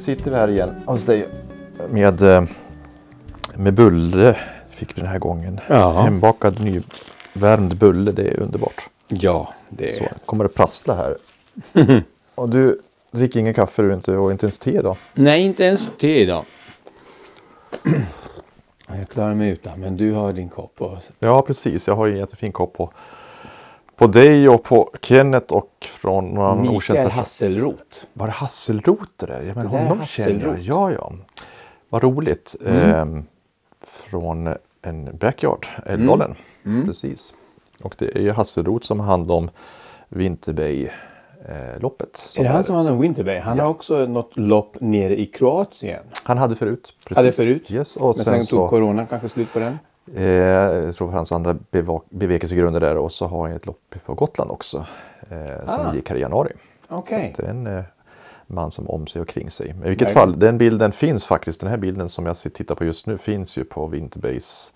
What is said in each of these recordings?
Sitter vi här igen hos dig med, eh, med bulle fick vi den här gången. Ja. Hembakad nyvärmd bulle, det är underbart. Ja, det Så kommer det prassla här. och du dricker ingen kaffe du inte, och inte ens te då? Nej, inte ens te idag. Jag klarar mig utan, men du har din kopp. Och... Ja precis, jag har en jättefin kopp på, på dig och på Kenneth och från någon okänd Mikael person. Hasselrot. Var det Hasselrot det där? Ja, men Det där honom känner jag. Ja, ja. Vad roligt. Ehm, från en backyard, Älvdalen. Precis. Och det är ju Hasselroth som har hand om Vinterbay-loppet. Är det han som har en Winterbay? Han har också något lopp nere i Kroatien. Han hade förut. Precis. Hade förut? Yes, och Men sen, sen, så, tog corona kanske slut på den. Eh, jag tror fanns andra bevekelsegrunder där och så har han ett lopp på Gotland också. Eh, som Ah. gick här i januari. Okej. Det är en eh, man som om sig och kring sig. Men I vilket Verkligen. fall, den bilden finns faktiskt. Den här bilden som jag tittar på just nu finns ju på Winterbays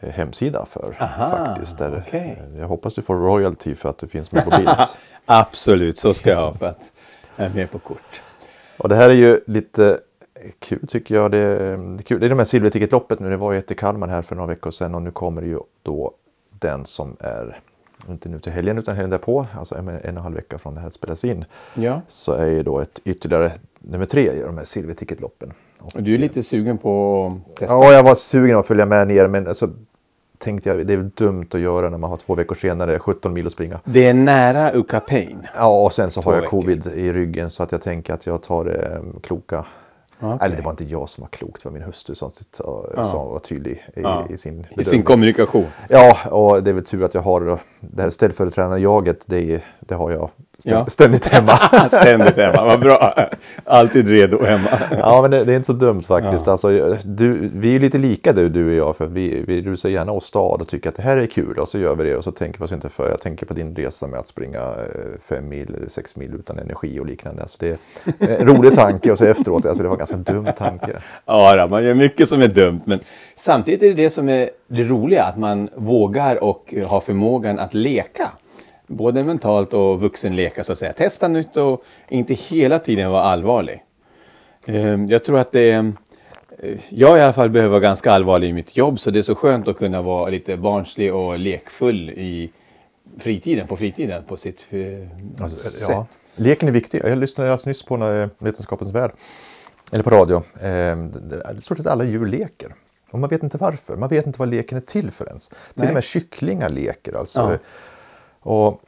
eh, hemsida för Aha, faktiskt. Där, okej. eh, Jag hoppas du får royalty för att du finns med på bild. Absolut, så ska jag ha för att jag är med på kort. och det här är ju lite kul tycker jag. Det, är- kul. det är de här silverticketloppet nu. Det var ju ett i Kalmar här för några veckor sedan och nu kommer ju då den som är inte nu till helgen utan helgen därpå, alltså en, en och en halv vecka från det här spelas in. Ja, Så är ju då ett ytterligare nummer tre i de här silverticketloppen. och du är lite sugen på att testa? Ja, jag var sugen att följa med ner men alltså, tänkte jag det är dumt att göra när man har två veckor senare 17 mil att springa. Det är nära Ukapain. Ja, och sen så Två har jag veckor. covid i ryggen så att jag tänker att jag tar det eh, kloka. Okej. Eller det var inte jag som var klokt, det var min hustru som, som var tydlig i, Ja. i sin I sin bedömning. kommunikation. Ja, och det är väl tur att jag har det här ställföreträdande jaget, det, det har jag Ja. ständigt hemma. Ständigt hemma, vad bra. Alltid redo hemma. Ja, men det, det är inte så dumt faktiskt. Alltså, du, vi är lite lika du, du och jag. För vi, vi rusar gärna åstad och tycker att det här är kul. Och så gör vi det och så tänker vi oss inte för. Jag tänker på din resa med att springa eh, fem mil sex mil utan energi och liknande. Alltså, det är en rolig tanke och så efteråt, alltså, det var en ganska dum tanke. Ja, man gör mycket som är dumt. Men samtidigt är det det som är det roliga, att man vågar och har förmågan att leka. Både mentalt och vuxenleka så att säga. Testa nytt och inte hela tiden vara allvarlig. Ehm, Jag tror att det eh, Jag i alla fall behöver vara ganska allvarlig i mitt jobb så det är så skönt att kunna vara lite barnslig och lekfull i fritiden, på fritiden på sitt eh, sätt. Ja, leken är viktig. Jag lyssnade alldeles nyss på eh, Vetenskapens Värld. Eller på radio. Eh, det är stort sett alla djur leker. Och man vet inte varför. Man vet inte vad leken är till för ens. Till Nej. och med kycklingar leker. Alltså. Ja. Och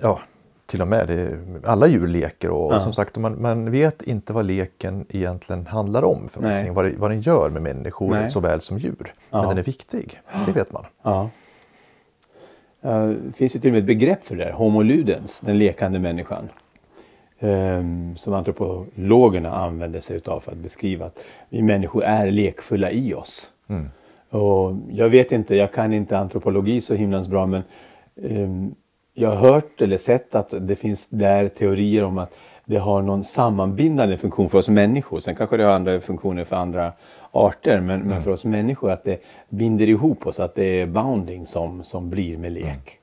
ja, till och med. Det, alla djur leker. Och, Ja. som sagt, man, man vet inte vad leken egentligen handlar om. För någonting. Vad, det, vad den gör med människor Nej. såväl som djur. Ja. Men den är viktig. Det vet man. Ja. Det finns ju till och med ett begrepp för det där, homo ludens, den lekande människan. Ehm, som antropologerna använder sig utav för att beskriva att vi människor är lekfulla i oss. Och jag vet inte, jag kan inte antropologi så himlans bra men jag har hört eller sett att det finns där teorier om att det har någon sammanbindande funktion för oss människor. Sen kanske det har andra funktioner för andra arter men, men för oss människor att det binder ihop oss, att det är bounding som, som blir med lek.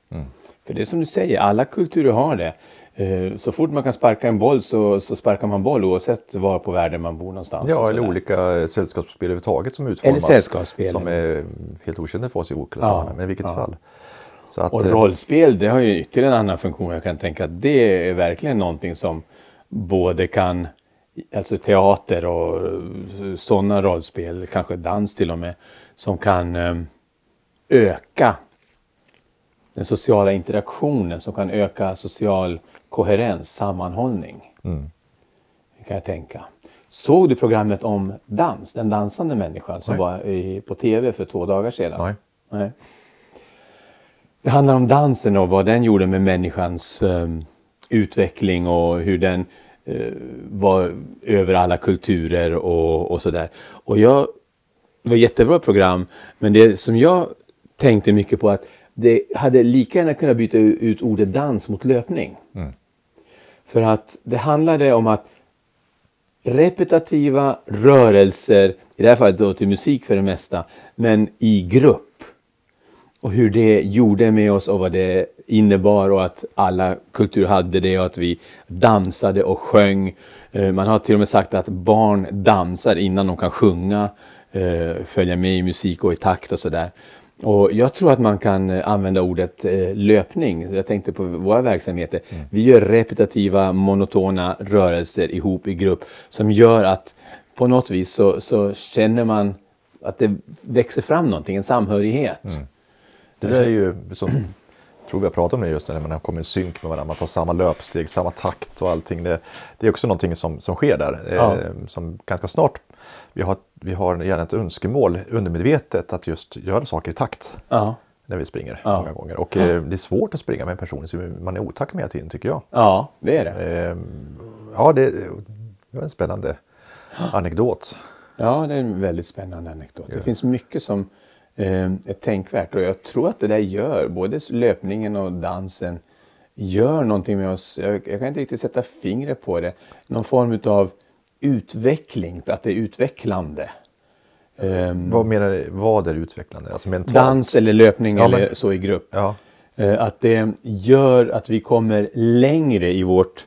För det är som du säger, alla kulturer har det. Eh, Så fort man kan sparka en boll så, så sparkar man boll oavsett var på världen man bor någonstans. Ja, eller olika sällskapsspel överhuvudtaget som utformas. sällskapsspel. Som är helt okända för oss i olika Ja, sammanhang. Men i vilket ja. fall. Att, Och eh, rollspel, det har ju ytterligare en annan funktion. Jag kan tänka att det är verkligen någonting som både kan, alltså teater och sådana rollspel, kanske dans till och med, som kan eh, öka den sociala interaktionen, som kan öka social koherens, sammanhållning. Det kan jag tänka. Såg du programmet om dans, den dansande människan som Nej. var i, på tv för två dagar sedan? Nej. Nej. Det handlar om dansen och vad den gjorde med människans eh, utveckling och hur den eh, var över alla kulturer och, och sådär. Och jag, det var ett jättebra program, men det som jag tänkte mycket på att det hade lika gärna kunnat byta ut ordet dans mot löpning. För att det handlade om att repetitiva rörelser, i det här fallet då till musik för det mesta, men i grupp. Och hur det gjorde med oss och vad det innebar och att alla kulturer hade det och att vi dansade och sjöng. Eh, man har till och med sagt att barn dansar innan de kan sjunga, eh, följa med i musik och i takt och sådär. Och jag tror att man kan eh, använda ordet löpning. Jag tänkte på våra verksamheter. Mm. Vi gör repetitiva, monotona rörelser ihop i grupp som gör att på något vis så, så känner man att det växer fram någonting, en samhörighet. Mm. Det där är ju, som, tror vi har pratat om det just när man kommer i synk med varandra, man tar samma löpsteg, samma takt och allting. Det, det är också någonting som, som sker där. Ja. Eh, som ganska snart, vi har, vi har gärna ett önskemål undermedvetet att just göra saker i takt. Ja. När vi springer ja. många gånger. Och eh, det är svårt att springa med en person som man är otakt med hela tiden tycker jag. Ja, det är det. Eh, ja, det, det var en spännande anekdot. Ja, det är en väldigt spännande anekdot. Det finns mycket som eh, är tänkvärt och jag tror att det där gör, både löpningen och dansen, gör någonting med oss. Jag, jag kan inte riktigt sätta fingret på det. Någon form av utveckling, att det är utvecklande. Um, vad menar du, vad är utvecklande? Alltså mentalt? Dans eller löpning ja, eller men, så i grupp. Ja. Uh, att det gör att vi kommer längre i vårt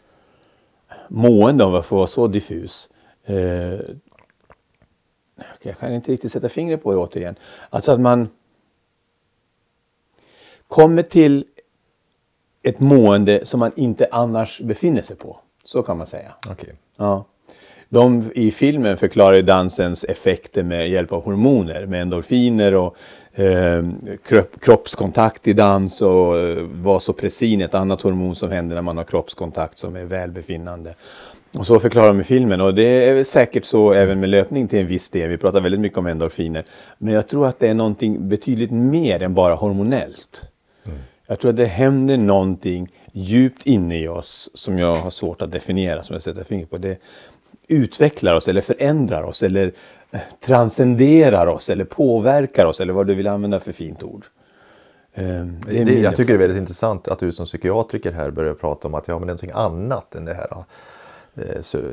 mående, om jag får vara så diffus. Uh, jag kan inte riktigt sätta fingret på det återigen. Alltså att man kommer till ett mående som man inte annars befinner sig på. Så kan man säga. Okay. Ja. De i filmen förklarar dansens effekter med hjälp av hormoner, med endorfiner och eh, kropp, kroppskontakt i dans och eh, vasopressin, ett annat hormon som händer när man har kroppskontakt som är välbefinnande. Och så förklarar de i filmen och det är säkert så även med löpning till en viss del. Vi pratar väldigt mycket om endorfiner. Men jag tror att det är någonting betydligt mer än bara hormonellt. Mm. Jag tror att det händer någonting djupt inne i oss som jag har svårt att definiera, som jag sätter fingret på. Det utvecklar oss eller förändrar oss eller eh, transcenderar oss eller påverkar oss eller vad du vill använda för fint ord. Ehm, det jag tycker det är väldigt intressant att du som psykiatriker här börjar prata om att ja, men det är någonting annat än det här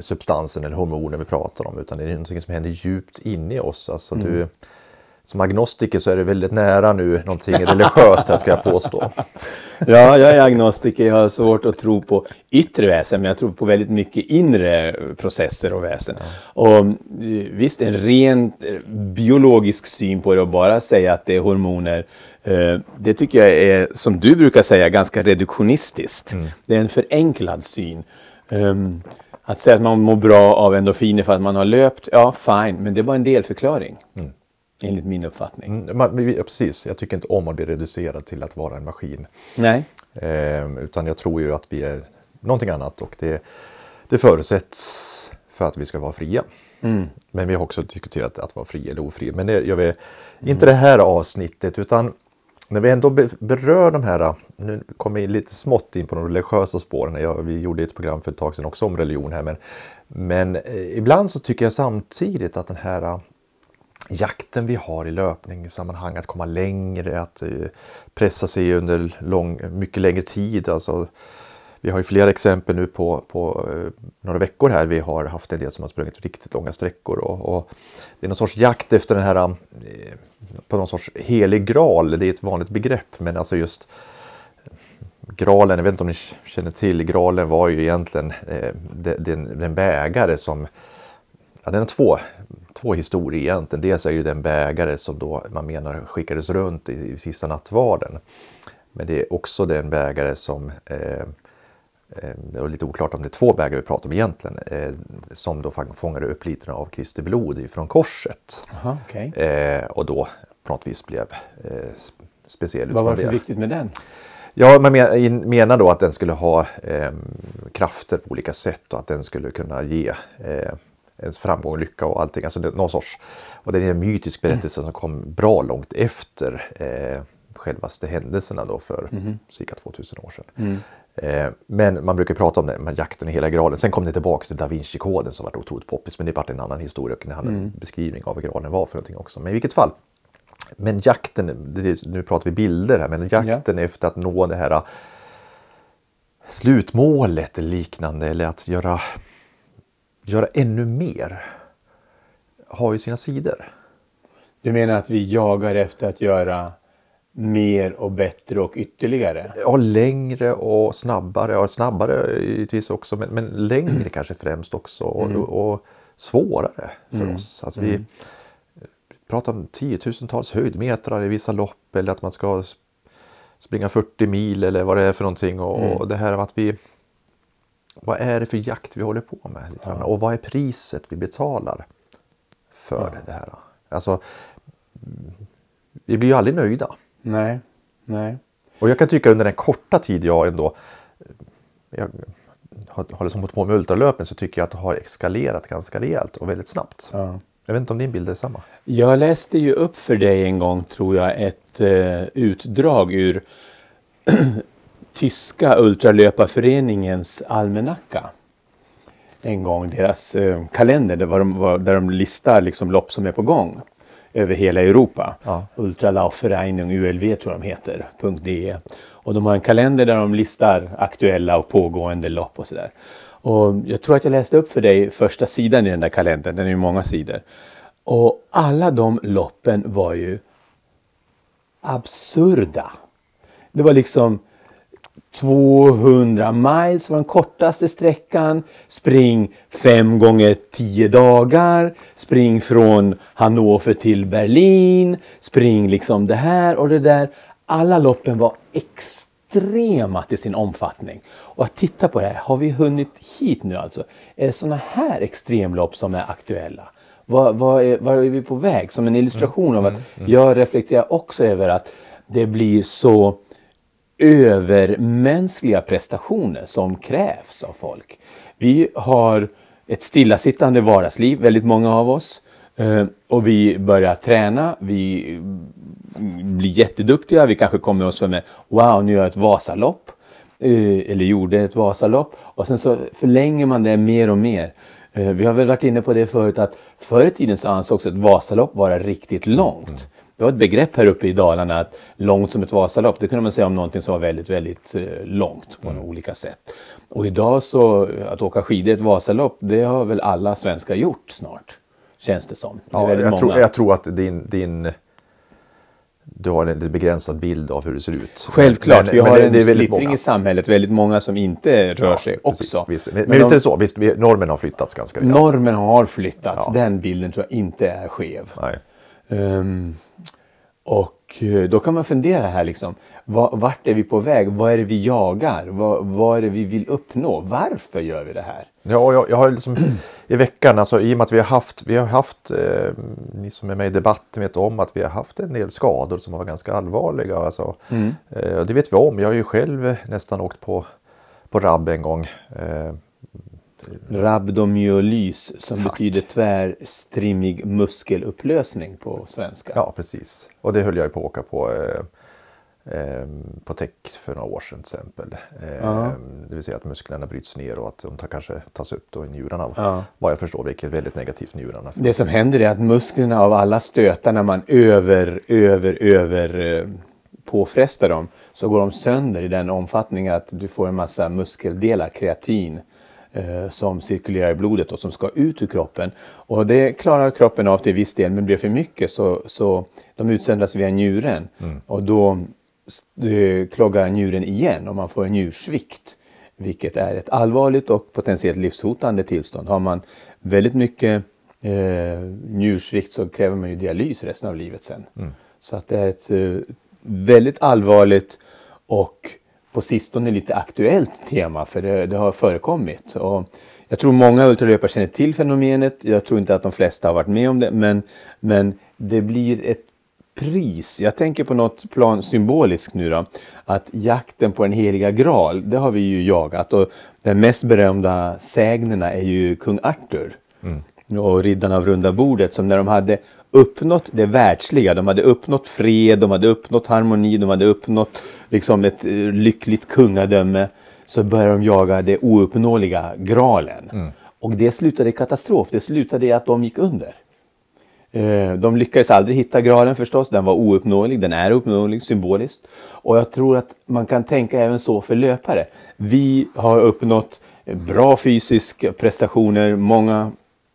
substansen eller hormoner vi pratar om utan det är någonting som händer djupt inne i oss. Alltså mm. du, som agnostiker så är det väldigt nära nu någonting religiöst här ska jag påstå. Ja, jag är agnostiker. Jag har svårt att tro på yttre väsen men jag tror på väldigt mycket inre processer och väsen. Och eh, visst, en ren eh, biologisk syn på det och bara säga att det är hormoner det tycker jag är, som du brukar säga, ganska reduktionistiskt. Mm. Det är en förenklad syn. Att säga att man mår bra av endorfiner för att man har löpt, ja fine, men det bara en delförklaring. Mm. Enligt min uppfattning. Mm, man, precis, jag tycker inte om att bli reducerad till att vara en maskin. Nej. Eh, utan jag tror ju att vi är någonting annat och det, det förutsätts för att vi ska vara fria. Mm. Men vi har också diskuterat att vara fri eller ofri. Men det gör vi inte det här avsnittet utan när vi ändå berör de här, nu kommer vi lite smått in på de religiösa spåren. Jag, vi gjorde ett program för ett tag sedan också om religion här. Men, men eh, ibland så tycker jag samtidigt att den här eh, jakten vi har i löpningssammanhang, att komma längre, att eh, pressa sig under lång, mycket längre tid. Alltså, vi har ju flera exempel nu på, på några veckor här. Vi har haft en del som har sprungit riktigt långa sträckor. Och, och det är någon sorts jakt efter den här på någon sorts helig graal. Det är ett vanligt begrepp men alltså just Graalen, jag vet inte om ni känner till, graalen var ju egentligen eh, den, den bägare som, ja, den har två, två historier egentligen. Dels är det den bägare som då man menar skickades runt i, i sista nattvarden. Men det är också den bägare som Eh, det var lite oklart om det är två bägare vi pratar om egentligen, eh, som då fångade upp lite av Kristi blod från korset. Aha, okay. Eh, och då på något vis blev speciell. Vad var det för viktigt med den? Ja, man menar då att den skulle ha eh, krafter på olika sätt och att den skulle kunna ge eh, ens framgång och lycka och allting. Alltså det, någon sorts, och det är en mytisk berättelse som kom bra långt efter eh, självaste händelserna då för mm. cirka 2000 år sedan. Mm. Eh, men man brukar prata om det, med jakten i hela graalen. Sen kom det tillbaka till Da Vinci-koden som var otroligt poppis. Men det var en annan historia och en annan mm. beskrivning av vad graalen var för någonting också. Men i vilket fall. Men jakten, nu pratar vi bilder här, men jakten ja. efter att nå det här äh, slutmålet eller liknande eller att göra, göra ännu mer har ju sina sidor. Du menar att vi jagar efter att göra mer och bättre och ytterligare? Ja, längre och snabbare. Ja, snabbare givetvis också, men, men längre kanske främst också. Och, och, och svårare för oss. Alltså vi pratar om tiotusentals höjdmetrar i vissa lopp eller att man ska springa 40 mil eller vad det är för någonting. Och, och det här att vi... Vad är det för jakt vi håller på med? Grann? Och vad är priset vi betalar för det här? Alltså, vi blir ju aldrig nöjda. Nej, nej. Och jag kan tycka under den korta tid jag ändå jag har, har liksom hållit på med ultralöpen så tycker jag att det har eskalerat ganska rejält och väldigt snabbt. Ja. Jag vet inte om din bild är samma? Jag läste ju upp för dig en gång, tror jag, ett eh, utdrag ur tyska ultralöparföreningens almanacka. En gång, deras eh, kalender där, de, där de listar liksom lopp som är på gång över hela Europa. Ja. Ultralaufvereinigung, ULV tror jag de heter, .de. Och de har en kalender där de listar aktuella och pågående lopp och sådär. Och jag tror att jag läste upp för dig första sidan i den där kalendern, den är ju många sidor. Och alla de loppen var ju absurda. Det var liksom 200 miles var den kortaste sträckan. Spring fem gånger tio dagar. Spring från Hannover till Berlin. Spring liksom det här och det där. Alla loppen var extrema till sin omfattning. Och att titta på det här, har vi hunnit hit nu alltså? Är det sådana här extremlopp som är aktuella? Vad, vad, är, vad är vi på väg? Som en illustration av att jag reflekterar också över att det blir så övermänskliga prestationer som krävs av folk. Vi har ett stillasittande vardagsliv, väldigt många av oss. Eh, och vi börjar träna, vi blir jätteduktiga, vi kanske kommer oss för med wow, nu gör jag ett Vasalopp. Eh, eller gjorde ett Vasalopp. Och sen så förlänger man det mer och mer. Eh, vi har väl varit inne på det förut att förr i tiden så ansågs ett Vasalopp vara riktigt långt. Det var ett begrepp här uppe i Dalarna att långt som ett Vasalopp, det kunde man säga om någonting som var väldigt, väldigt eh, långt på olika sätt. Och idag så, att åka skidor i ett Vasalopp, det har väl alla svenskar gjort snart. Känns det som. Det Ja, jag, tror, jag tror att din, din du har en begränsad bild av hur det ser ut. Självklart, Men- vi har en splittring många. i samhället, väldigt många som inte rör sig Precis, också. visst. Men, men, Men visst är det så, visst, vi- normen har flyttats ganska rejält. Normen har flyttats, Ja. den bilden tror jag inte är skev. Nej. Ehm, och eh, då kan man fundera här liksom, va- vart är vi på väg? Vad är det vi jagar? Vad, vad är det vi vill uppnå? Varför gör vi det här? Ja, jag, jag har liksom i veckan, alltså i och med att vi har haft, vi har haft, eh, ni som är med i debatten vet om att vi har haft en del skador som var ganska allvarliga. Alltså, eh, och det vet vi om. Jag har ju själv eh, nästan åkt på, på rabb en gång. Eh, Rabdomyolys som Tack. betyder tvärstrimmig muskelupplösning på svenska. ja, precis. Och det höll jag på att åka på. Eh, eh, på tech för några år sedan till exempel. Eh. Det vill säga att musklerna bryts ner och att de tar, kanske tas upp då i njurarna. Ja. Vad jag förstår, vilket är väldigt negativt för njurarna. Det som händer är att musklerna av alla stötar när man över, över, över eh, påfrestar dem så går de sönder i den omfattningen att du får en massa muskeldelar, kreatin, som cirkulerar i blodet och som ska ut ur kroppen. Och det klarar kroppen av till viss del, men blir för mycket så, så de utsöndras via njuren. Och då eh, kloggar njuren igen och man får en njursvikt. Vilket är ett allvarligt och potentiellt livshotande tillstånd. Har man väldigt mycket eh, njursvikt så kräver man ju dialys resten av livet sen. Så att det är ett eh, väldigt allvarligt och på sistone lite aktuellt tema för det, det har förekommit. Och jag tror många ultralöpare känner till fenomenet. Jag tror inte att de flesta har varit med om det men, men det blir ett pris. Jag tänker på något plan symboliskt nu då. Att jakten på den heliga graal, det har vi ju jagat. Och den mest berömda sägnerna är ju kung Arthur. Och riddarna av runda bordet som när de hade uppnått det världsliga, de hade uppnått fred, de hade uppnått harmoni, de hade uppnått liksom ett eh, lyckligt kungadöme. Så började de jaga det ouppnåeliga, graalen. Och det slutade i katastrof, det slutade i att de gick under. Eh, De lyckades aldrig hitta graalen förstås, den var ouppnåelig, den är uppnåelig symboliskt. Och jag tror att man kan tänka även så för löpare. Vi har uppnått bra fysiska prestationer, många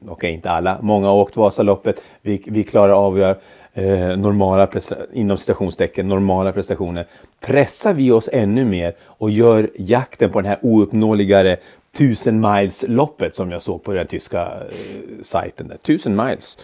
okej inte alla, många har åkt Vasaloppet. Vi, vi klarar av att göra eh, normala, inom citationstecken, normala prestationer. Pressar vi oss ännu mer och gör jakten på den här ouppnåeligare 1000 miles loppet som jag såg på den tyska eh, sajten. Där. Tusen miles.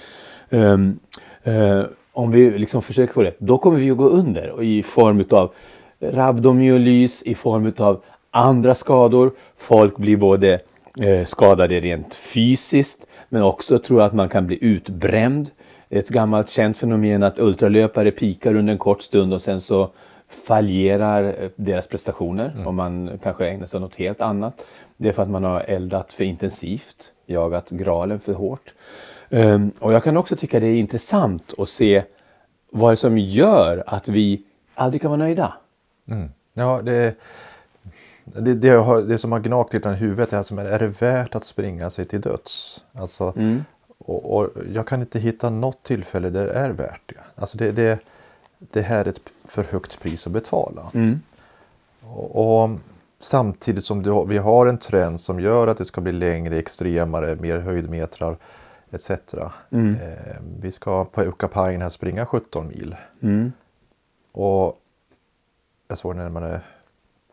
Um, uh, om vi liksom försöker få det, då kommer vi att gå under och i form av rabdomyolys, i form av andra skador. Folk blir både eh, skadade rent fysiskt men också tror jag att man kan bli utbränd. Ett gammalt känt fenomen att ultralöpare pikar under en kort stund och sen så fallerar eh, deras prestationer och man kanske ägnar sig åt något helt annat. Det är för att man har eldat för intensivt, jagat gralen för hårt. Ehm, och jag kan också tycka det är intressant att se vad det är som gör att vi aldrig kan vara nöjda. Ja, det, det, det, har, det som har gnagt lite i huvudet är, alltså, är det värt att springa sig till döds? Alltså, och, och jag kan inte hitta något tillfälle där det är värt det. Alltså det, det, det här är ett för högt pris att betala. Och, och samtidigt som det, vi har en trend som gör att det ska bli längre, extremare, mer höjdmetrar etc. Eh, vi ska på Ukapainen här springa 17 mil. Och jag såg när man är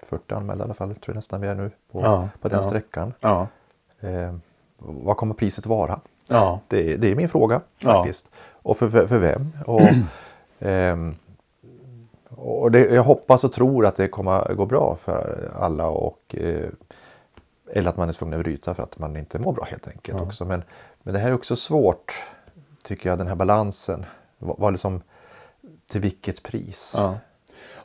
40 anmälda i alla fall, tror jag nästan vi är nu på, Ja, på den ja. sträckan. Ja. Eh, vad kommer priset vara? Ja. Det, är- det är min fråga faktiskt. Och för, för, för vem? Och, ehm, och det, jag hoppas och tror att det kommer gå bra för alla. Och, eh, eller att man är tvungen att bryta för att man inte mår bra helt enkelt. också. Men, men det här är också svårt, tycker jag, den här balansen. Vad, vad liksom, till vilket pris?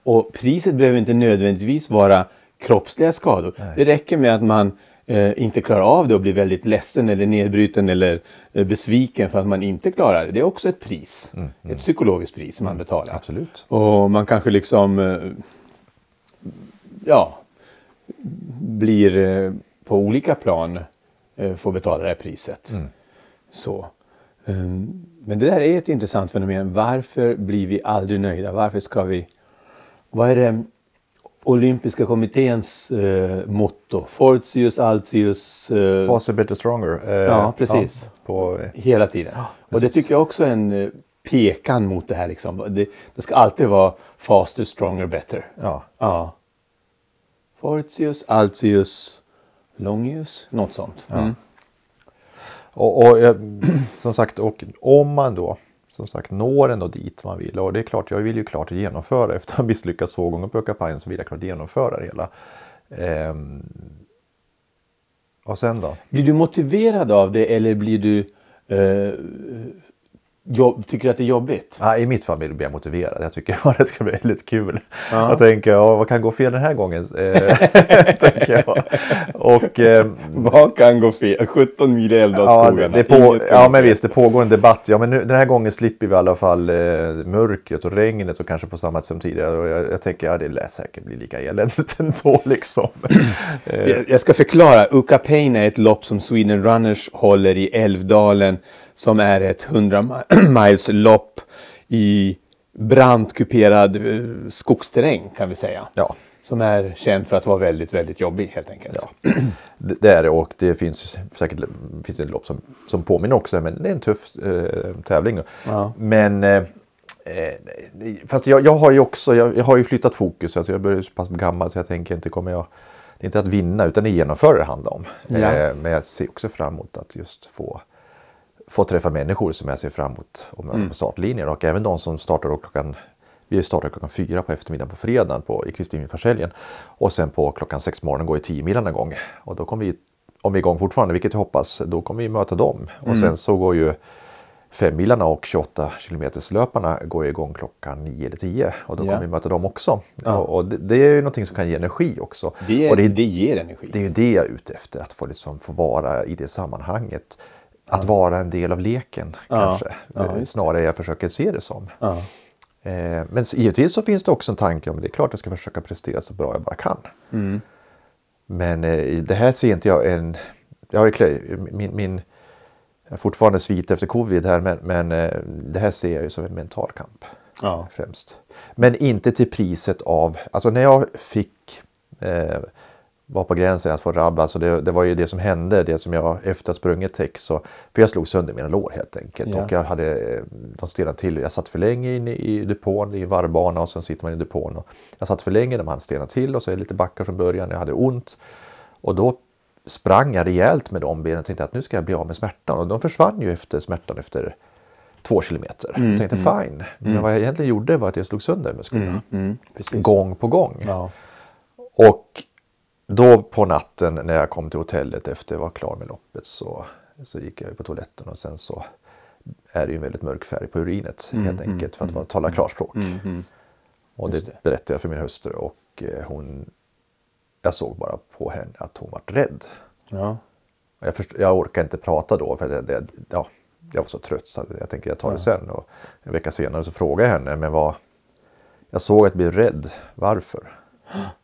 Och priset behöver inte nödvändigtvis vara kroppsliga skador. Det räcker med att man eh, inte klarar av det och blir väldigt ledsen eller nedbruten eller eh, besviken för att man inte klarar det. Det är också ett pris. Ett psykologiskt pris som man betalar. Absolut. Och man kanske liksom eh, ja, blir eh, på olika plan eh, får betala det här priset. Så. Um, Men det där är ett intressant fenomen. Varför blir vi aldrig nöjda? Varför ska vi... Vad är det olympiska kommitténs eh, motto? Fortius, Altius, eh, Faster, better, stronger. Eh, Ja, precis. ja, på, hela tiden. och det tycker jag också är en eh, pekan mot det här. Liksom. Det, det ska alltid vara faster, stronger, better. ja, Ja. Fortius, Altius, Longius, något sånt. Mm. Och, och eh, som sagt, och om man då som sagt når ändå dit man vill. Och det är klart, jag vill ju klart genomföra. Efter att ha misslyckats två gånger på kampanjen så vill jag klart genomföra det hela. Ehm, och sen då? Blir du motiverad av det eller blir du eh, jobb, tycker du att det är jobbigt? Ja, I mitt fall blir jag motiverad. Jag tycker bara det ska bli väldigt kul. Jag tänker, ja, vad kan gå fel den här gången? Eh, tänker jag. Och, ehm, Vad kan gå fel? 17 mil i Ja, det, Älvdalsskogarna. det på, ja men visst, det pågår en debatt. Ja, men nu, den här gången slipper vi i alla fall eh, mörkret och regnet och kanske på samma sätt som tidigare. Och jag, jag tänker, ja det lär säkert bli lika eländigt ändå liksom. Eh, Jag- Jag ska förklara. Ukapain är ett lopp som Sweden Runners håller i Älvdalen som är ett 100 mi- miles lopp i brant kuperad eh, skogsterräng kan vi säga. Ja. Som är känd för att vara väldigt, väldigt jobbig helt enkelt. Ja. det, är det och det finns säkert finns ett lopp som, som påminner också. Men det är en tuff eh, tävling. Ja. Men eh, eh, fast jag, jag har ju också, jag, jag har ju flyttat fokus. Alltså jag börjar så pass gammal så jag tänker inte kommer jag det är inte att vinna utan det genomföra det handlar om. Ja. Eh, men jag ser också fram emot att just få, få träffa människor som jag ser fram emot och möta på startlinjen. Och även de som startar klockan vi startar klockan fyra på eftermiddagen på fredagen på, i Kristi himmelfärdshelgen. Och sen på klockan sex på morgonen går i tio milen en gång. Och då kommer vi, om vi är igång fortfarande, vilket jag hoppas, då kommer vi möta dem. Och sen så går ju femmilarna och 28 kilometerslöparna går igång klockan 9 eller 10 och då Ja. kommer vi möta dem också. Och, och det, det är ju någonting som kan ge energi också. Det, och det, det ger energi. det är ju det jag är ute efter, att få, liksom, få vara i det sammanhanget. Att vara en del av leken kanske. Eh, Snarare jag försöker se det som. Eh, men givetvis så finns det också en tanke om det är klart jag ska försöka prestera så bra jag bara kan. Mm. Men eh, det här ser inte jag en... Jag har min, min, jag fortfarande svit efter covid här men, men eh, det här ser jag ju som en mental kamp. Ja. Främst. Men inte till priset av... Alltså när jag fick eh, var på gränsen att få rabb. Alltså det, det var ju det som hände, det som jag efter sprungit tex. Så, för jag slog sönder mina lår helt enkelt. Ja. Och jag hade, de stelnade till. Jag satt för länge inne i depån, i varvbana och sen sitter man i depån. Och jag satt för länge, de hann stelna till och så är det lite backar från början. Jag hade ont. Och då sprang jag rejält med de benen och tänkte att nu ska jag bli av med smärtan. Och de försvann ju efter smärtan efter två kilometer. Mm, jag tänkte fine. Men vad jag egentligen gjorde var att jag slog sönder musklerna. Mm, precis. Gång på gång. Ja. Och då på natten när jag kom till hotellet efter jag var klar med loppet så, så gick jag på toaletten och sen så är det ju en väldigt mörk färg på urinet helt enkelt för att mm, tala klarspråk. mm. Och Just det, det. berättade jag för min hustru och eh, hon, jag såg bara på henne att hon var rädd. Ja. Och Jag, först, jag orkade inte prata då för det, det, ja, jag var så trött så jag tänkte jag tar det sen. Och en vecka senare så frågade jag henne, men vad, jag såg att du blev rädd, varför?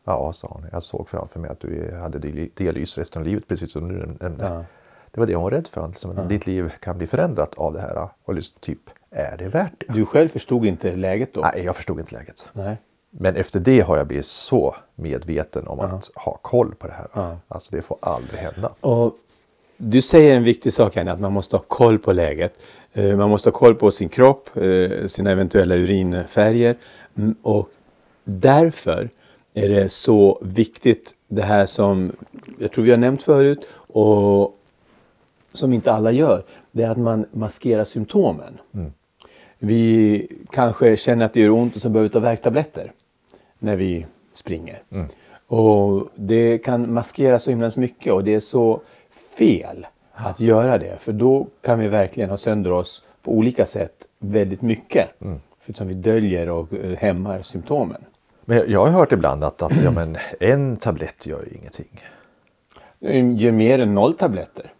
Ja, sa hon, jag såg framför mig att du hade dialy- dialys resten av livet precis som du nämnde. Ja. Det var det hon var rädd för, liksom, att ditt liv kan bli förändrat av det här. Och liksom, typ, är det värt det? Du själv förstod inte läget då? Nej, jag förstod inte läget. Nej. Men efter det har jag blivit så medveten om att ha koll på det här. Ja. Alltså det får aldrig hända. Och du säger en viktig sak här, att man måste ha koll på läget. Eh, Man måste ha koll på sin kropp, eh, sina eventuella urinfärger. Mm, Och därför är det så viktigt det här som jag tror vi har nämnt förut och som inte alla gör. Det är att man maskerar symptomen. Vi kanske känner att det gör ont och så behöver vi ta värktabletter när vi springer. Och det kan maskera så himla mycket och det är så fel att göra det. För då kan vi verkligen ha sönder oss på olika sätt väldigt mycket. För som vi döljer och eh, hämmar symptomen. Men jag har hört ibland att, att ja, men en tablett gör ju ingenting. Gör mer än noll tabletter.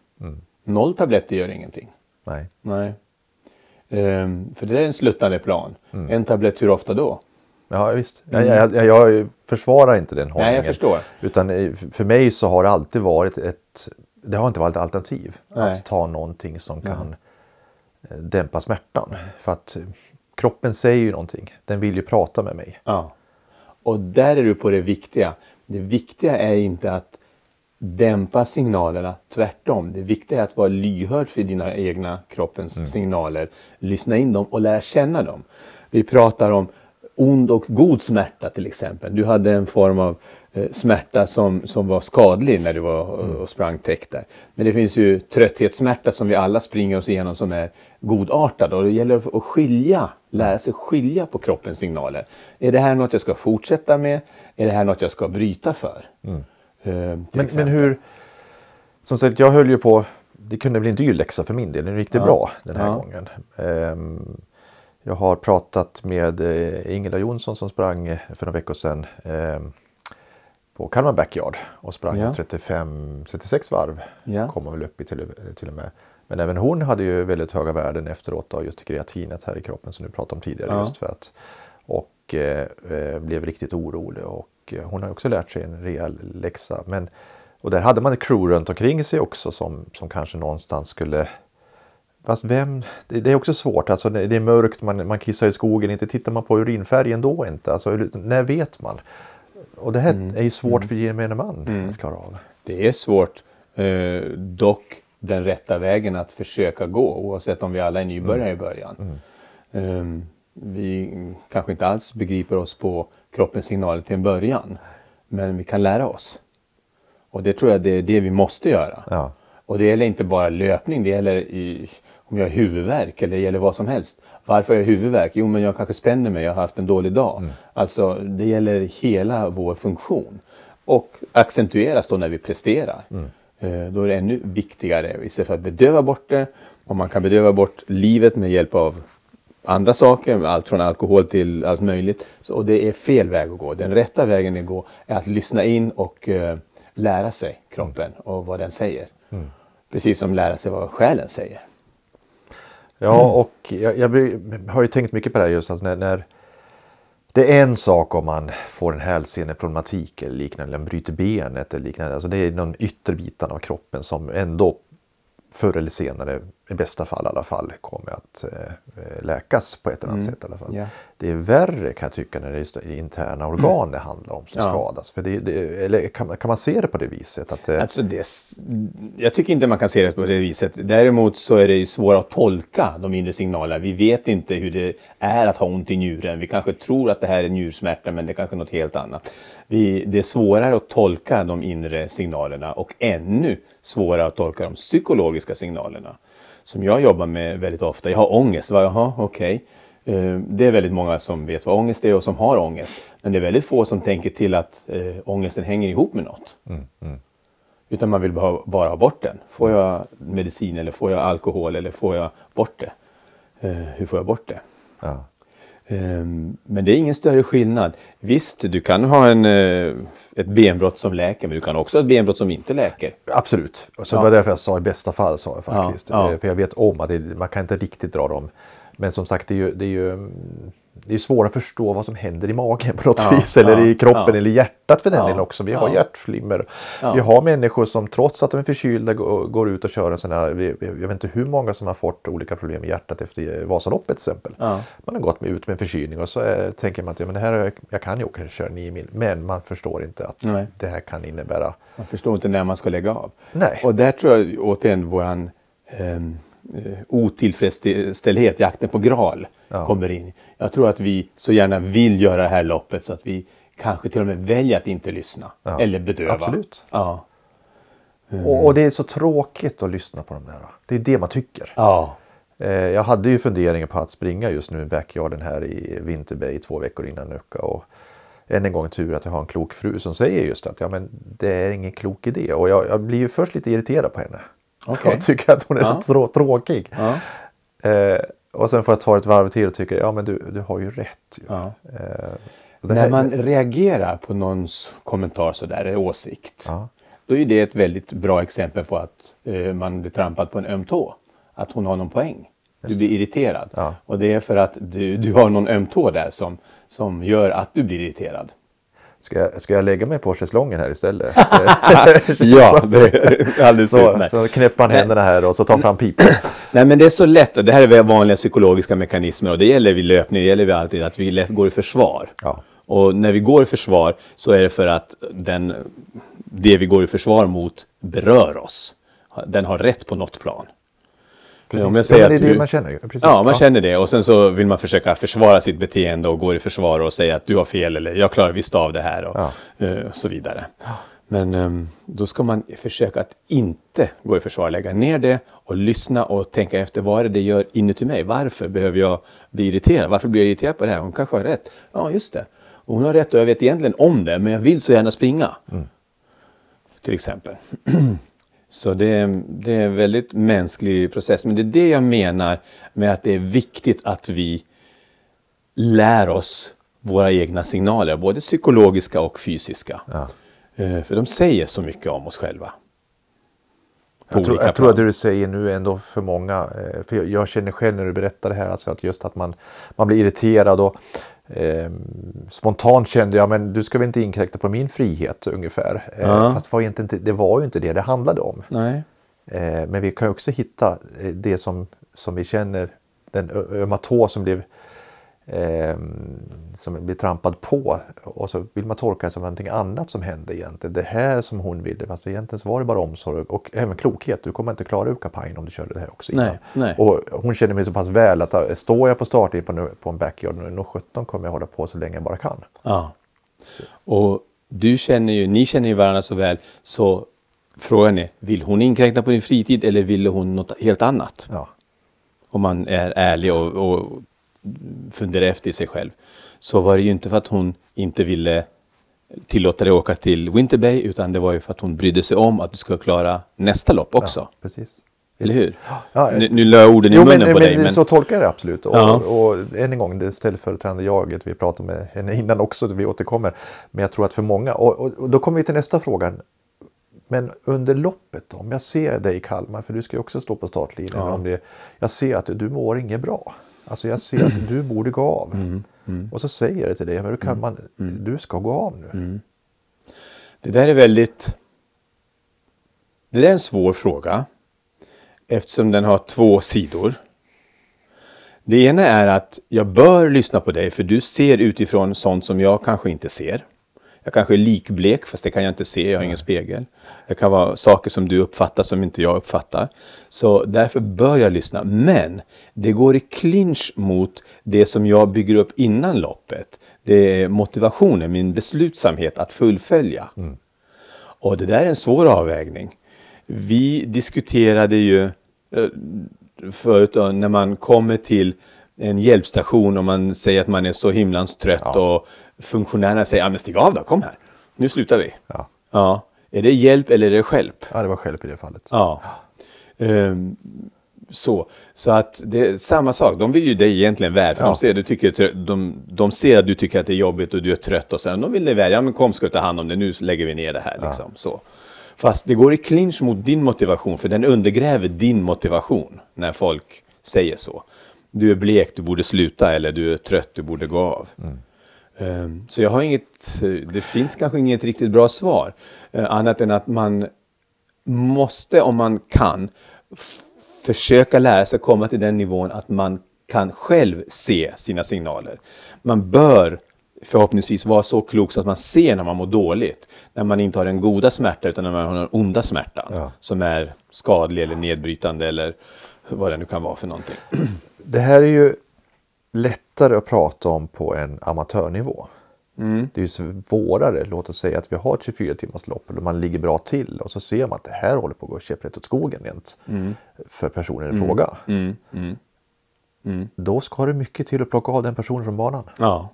Noll tabletter gör ingenting. Nej. Nej. Ehm, för det är en sluttande plan. En tablett hur ofta då? Ja, visst. Jag, jag, jag, jag försvarar inte den hållningen. Mm. jag förstår. Utan eh, för mig så har det alltid varit ett... Det har inte varit ett alternativ. Nej. Att ta någonting som kan eh, dämpa smärtan. För att kroppen säger ju någonting. Den vill ju prata med mig. Ja. Och där är du på det viktiga. Det viktiga är inte att dämpa signalerna, tvärtom. Det viktiga är att vara lyhörd för dina egna kroppens signaler, lyssna in dem och lära känna dem. Vi pratar om ond och god smärta till exempel. Du hade en form av eh, smärta som, som var skadlig när du var och, och sprang täck där. Men det finns ju trötthetssmärta som vi alla springer oss igenom som är godartad och det gäller att skilja, lära sig skilja på kroppens signaler. Är det här något jag ska fortsätta med? Är det här något jag ska bryta för? Eh, till Men, men hur... Som sagt, jag höll ju på... Det kunde bli en dyr läxa för min del. Nu gick det bra den här Ja. gången. Ehm, jag har pratat med eh, Ingela Jonsson som sprang eh, för några veckor sedan ehm, på Kalmar Backyard och sprang Ja. 35-36 varv. Ja. Kom hon väl upp i till, till och med. Men även hon hade ju väldigt höga värden efteråt av just kreatinet här i kroppen som du pratade om tidigare. Ja. Just för att, och eh, eh, blev riktigt orolig. Och eh, hon har också lärt sig en rejäl läxa. Men, och där hade man ett crew runt omkring sig också som, som kanske någonstans skulle Fast vem, det, det är också svårt, alltså det, det är mörkt, man, man kissar i skogen, inte tittar man på urinfärgen då inte. Alltså, när vet man? Och det här Mm. är ju svårt för gemene man att klara av. Det är svårt, eh, dock den rätta vägen att försöka gå oavsett om vi alla är nybörjare i början. Eh, vi kanske inte alls begriper oss på kroppens signaler till en början, men vi kan lära oss. Och det tror jag det är det vi måste göra. Ja. Och det gäller inte bara löpning, det gäller i, om jag har huvudvärk eller det gäller vad som helst. Varför har jag huvudvärk? Jo, men jag kanske spänner mig, jag har haft en dålig dag. Alltså, det gäller hela vår funktion. Och accentueras då när vi presterar. Eh, Då är det ännu viktigare, istället för att bedöva bort det, om man kan bedöva bort livet med hjälp av andra saker, allt från alkohol till allt möjligt. Så, och det är fel väg att gå. Den rätta vägen att gå är att lyssna in och eh, lära sig kroppen och vad den säger. Precis som lära sig vad själen säger. Ja, och jag, jag har ju tänkt mycket på det här just alltså när, när det är en sak om man får en hälseneproblematik eller liknande, eller bryter benet eller liknande. Alltså det är de yttre bitarna av kroppen som ändå förr eller senare i bästa fall i alla fall kommer att eh, läkas på ett eller annat Mm. sätt. I alla fall. Ja. Det är värre kan jag tycka när det är interna organ det handlar om som Ja. skadas. För det, det, eller kan, man- kan man se det på det viset? Att det, Alltså det, jag tycker inte man kan se det på det viset. Däremot så är det svårt att tolka de inre signalerna. Vi vet inte hur det är att ha ont i njuren. Vi kanske tror att det här är njursmärta men det är kanske något helt annat. Vi, det är svårare att tolka de inre signalerna och ännu svårare att tolka de psykologiska signalerna. Som jag jobbar med väldigt ofta. Jag har ångest. Va? Jaha, okej. Eh, Det är väldigt många som vet vad ångest är och som har ångest. Men det är väldigt få som tänker till att eh, ångesten hänger ihop med något. Utan man vill bara, bara ha bort den. Får jag medicin eller får jag alkohol eller får jag bort det? Eh, hur får jag bort det? ja. Ehm, men det är ingen större skillnad. Visst, du kan ha en, eh, ett benbrott som läker, men du kan också ha ett benbrott som inte läker. Absolut. Och så det var därför jag sa i bästa fall. Sa jag faktiskt. Ja, ja. Eh, För jag vet om att det, man kan inte riktigt dra dem. Men som sagt, det är ju, det är ju mm, det är svårt att förstå vad som händer i magen på något Ja, vis. Eller ja, i kroppen ja. eller hjärtat för den Ja, delen också. Vi har hjärtflimmer. Vi har människor som trots att de är förkylda går, ut och kör en sån här. Jag vet inte hur många som har fått olika problem i hjärtat efter Vasaloppet till exempel. Man har gått ut med en förkylning och så eh, tänker man att ja, men det här, är- jag kan ju åka köra 9 mil. Men man förstår inte att Nej. det här kan innebära Man förstår inte när man ska lägga av. Nej. Och där tror jag återigen våran eh, otillfredsställdhet, jakten på Graal, Ja. kommer in. Jag tror att vi så gärna vill göra det här loppet så att vi kanske till och med väljer att inte lyssna. Ja. Eller bedöva. Absolut. Ja. Och, och det är så tråkigt att lyssna på de där. Det är det man tycker. ja. Eh, jag hade ju funderingar på att springa just nu i backyarden här i Vinterbay två veckor innan Nuka. Och än en gång tur att jag har en klok fru som säger just att ja, men det är ingen klok idé. Och jag, jag blir ju först lite irriterad på henne. Okej. Jag tycker att hon är Ja. trå- tråkig. Ja. Eh, och sen får jag ta ett varv till och tycka ja men du, du har ju rätt. Ju. Ja. Eh, När här- man reagerar på någons kommentar sådär, åsikt, Ja. då är det ett väldigt bra exempel på att eh, man blir trampad på en öm tå. Att hon har någon poäng. Du blir irriterad. Ja. Och det är för att du, du har någon öm tå där som, som gör att du blir irriterad. Ska jag, ska jag lägga mig på schäslongen här istället? ja, det är alldeles så, utmärkt. så knäpper han händerna här och så tar han fram pipan. Nej men det är så lätt, och det här är väl vanliga psykologiska mekanismer och det gäller vid löpning, det gäller vid alltid att vi lätt går i försvar. Ja. Och när vi går i försvar så är det för att den, det vi går i försvar mot berör oss. Den har rätt på något plan. Precis. Om jag säger ja, det är det du- man känner. Precis. Ja, man känner det och sen så vill man försöka försvara sitt beteende och går i försvar och säga att du har fel eller jag klarar visst av det här och Ja. eh, så vidare. Men ehm, då ska man försöka att inte gå i försvar, lägga ner det och lyssna och tänka efter vad det det gör inuti mig? Varför behöver jag bli irriterad? Varför blir jag irriterad på det här? Hon kanske har rätt. Ja, just det. Och hon har rätt och jag vet egentligen om det, men jag vill så gärna springa. Till exempel. Så det, är- det är en väldigt mänsklig process. Men det är det jag menar med att det är viktigt att vi lär oss våra egna signaler, både psykologiska och fysiska. Ja. Eh, För de säger så mycket om oss själva. Jag tror, jag tror att det du säger nu är ändå för många. eh, För jag, jag känner själv när du berättar det här alltså att just att man, man blir irriterad och eh, spontant kände jag men du ska väl inte inkräkta på min frihet ungefär. Eh, Ja. Fast var, inte, det var ju inte det det handlade om. Eh, men vi kan ju också hitta eh, det som, som vi känner, den ömma tå som blev eh, som blir trampad på och så vill man tolka det som någonting annat som hände egentligen. Det här som hon ville fast egentligen så var det bara omsorg och även klokhet. Du kommer inte klara Ukapajen om du körde det här också. Nej, nej. Och hon känner mig så pass väl att äh, står jag på startlinjen på, en- på en backyard nu, nog 17 kommer jag hålla på så länge jag bara kan. Ja. Och du känner ju, ni känner ju varandra så väl, så frågan är, vill hon inkräkta på din fritid eller ville hon något helt annat? Ja. Om man är ärlig och, och funderar efter i sig själv. Så var det ju inte för att hon inte ville tillåta dig åka till Winter Bay, utan det var ju för att hon brydde sig om att du ska klara nästa lopp också. Precis. Eller hur? Ja, nu, nu la jag orden i Jo, munnen men, på men, dig. Men, så tolkar jag det absolut. Och, Ja. och än en gång, det ställföreträdande jaget, vi pratade med henne innan också, vi återkommer. Men jag tror att för många, och, och, och då kommer vi till nästa fråga. Men under loppet, om jag ser dig i Kalmar, för du ska ju också stå på startlinjen, Ja. om det, jag ser att du mår inget bra. Alltså jag ser att du borde gå av. Mm, Och så säger jag det till dig, men du, kan man, du ska gå av nu. Mm. det där är väldigt... Det där är en svår fråga. eftersom den har två sidor. Det ena är att jag bör lyssna på dig för du ser utifrån sånt som jag kanske inte ser. Jag kanske är likblek, fast det kan jag inte se, jag har ingen spegel. Det kan vara saker som du uppfattar som inte jag uppfattar. Så därför bör jag lyssna. Men det går i clinch mot det som jag bygger upp innan loppet. Det är motivationen, min beslutsamhet att fullfölja. Mm. Och det där är en svår avvägning. Vi diskuterade ju eh, förut när man kommer till en hjälpstation och man säger att man är så himlans trött ja. och funktionärerna säger, ja men stig av då, kom här, nu slutar vi. Ja. ja. Är det hjälp eller är det skälp? Ja, det var hjälp i det fallet. Ja. Um, så, så att det är samma sak, de vill ju dig egentligen väl. För ja. de, ser, du tycker, de, de ser att du tycker att det är jobbigt och du är trött och sen de vill dig väl. Ja men kom ska du ta hand om det, nu lägger vi ner det här. Liksom. Så. Fast det går i clinch mot din motivation för den undergräver din motivation när folk säger så. Du är blek, du borde sluta eller du är trött, du borde gå av. Mm. Ehm, så jag har inget, det finns kanske inget riktigt bra svar. Eh, annat än att man måste, om man kan, försöka lära sig komma till den nivån att man kan själv se sina signaler. Man bör förhoppningsvis vara så klok så att man ser när man mår dåligt. När man inte har den goda smärtan utan när man har den onda smärtan. Ja. Som är skadlig eller nedbrytande eller vad det nu kan vara för någonting. Det här är ju lättare att prata om på en amatörnivå. Mm. Det är ju svårare, låt oss säga att vi har ett 24 timmars lopp och man ligger bra till och så ser man att det här håller på att gå käpprätt åt skogen rent mm. för personen i mm. fråga. Mm. Mm. mm. Då ska det mycket till att plocka av den personen från banan. Ja,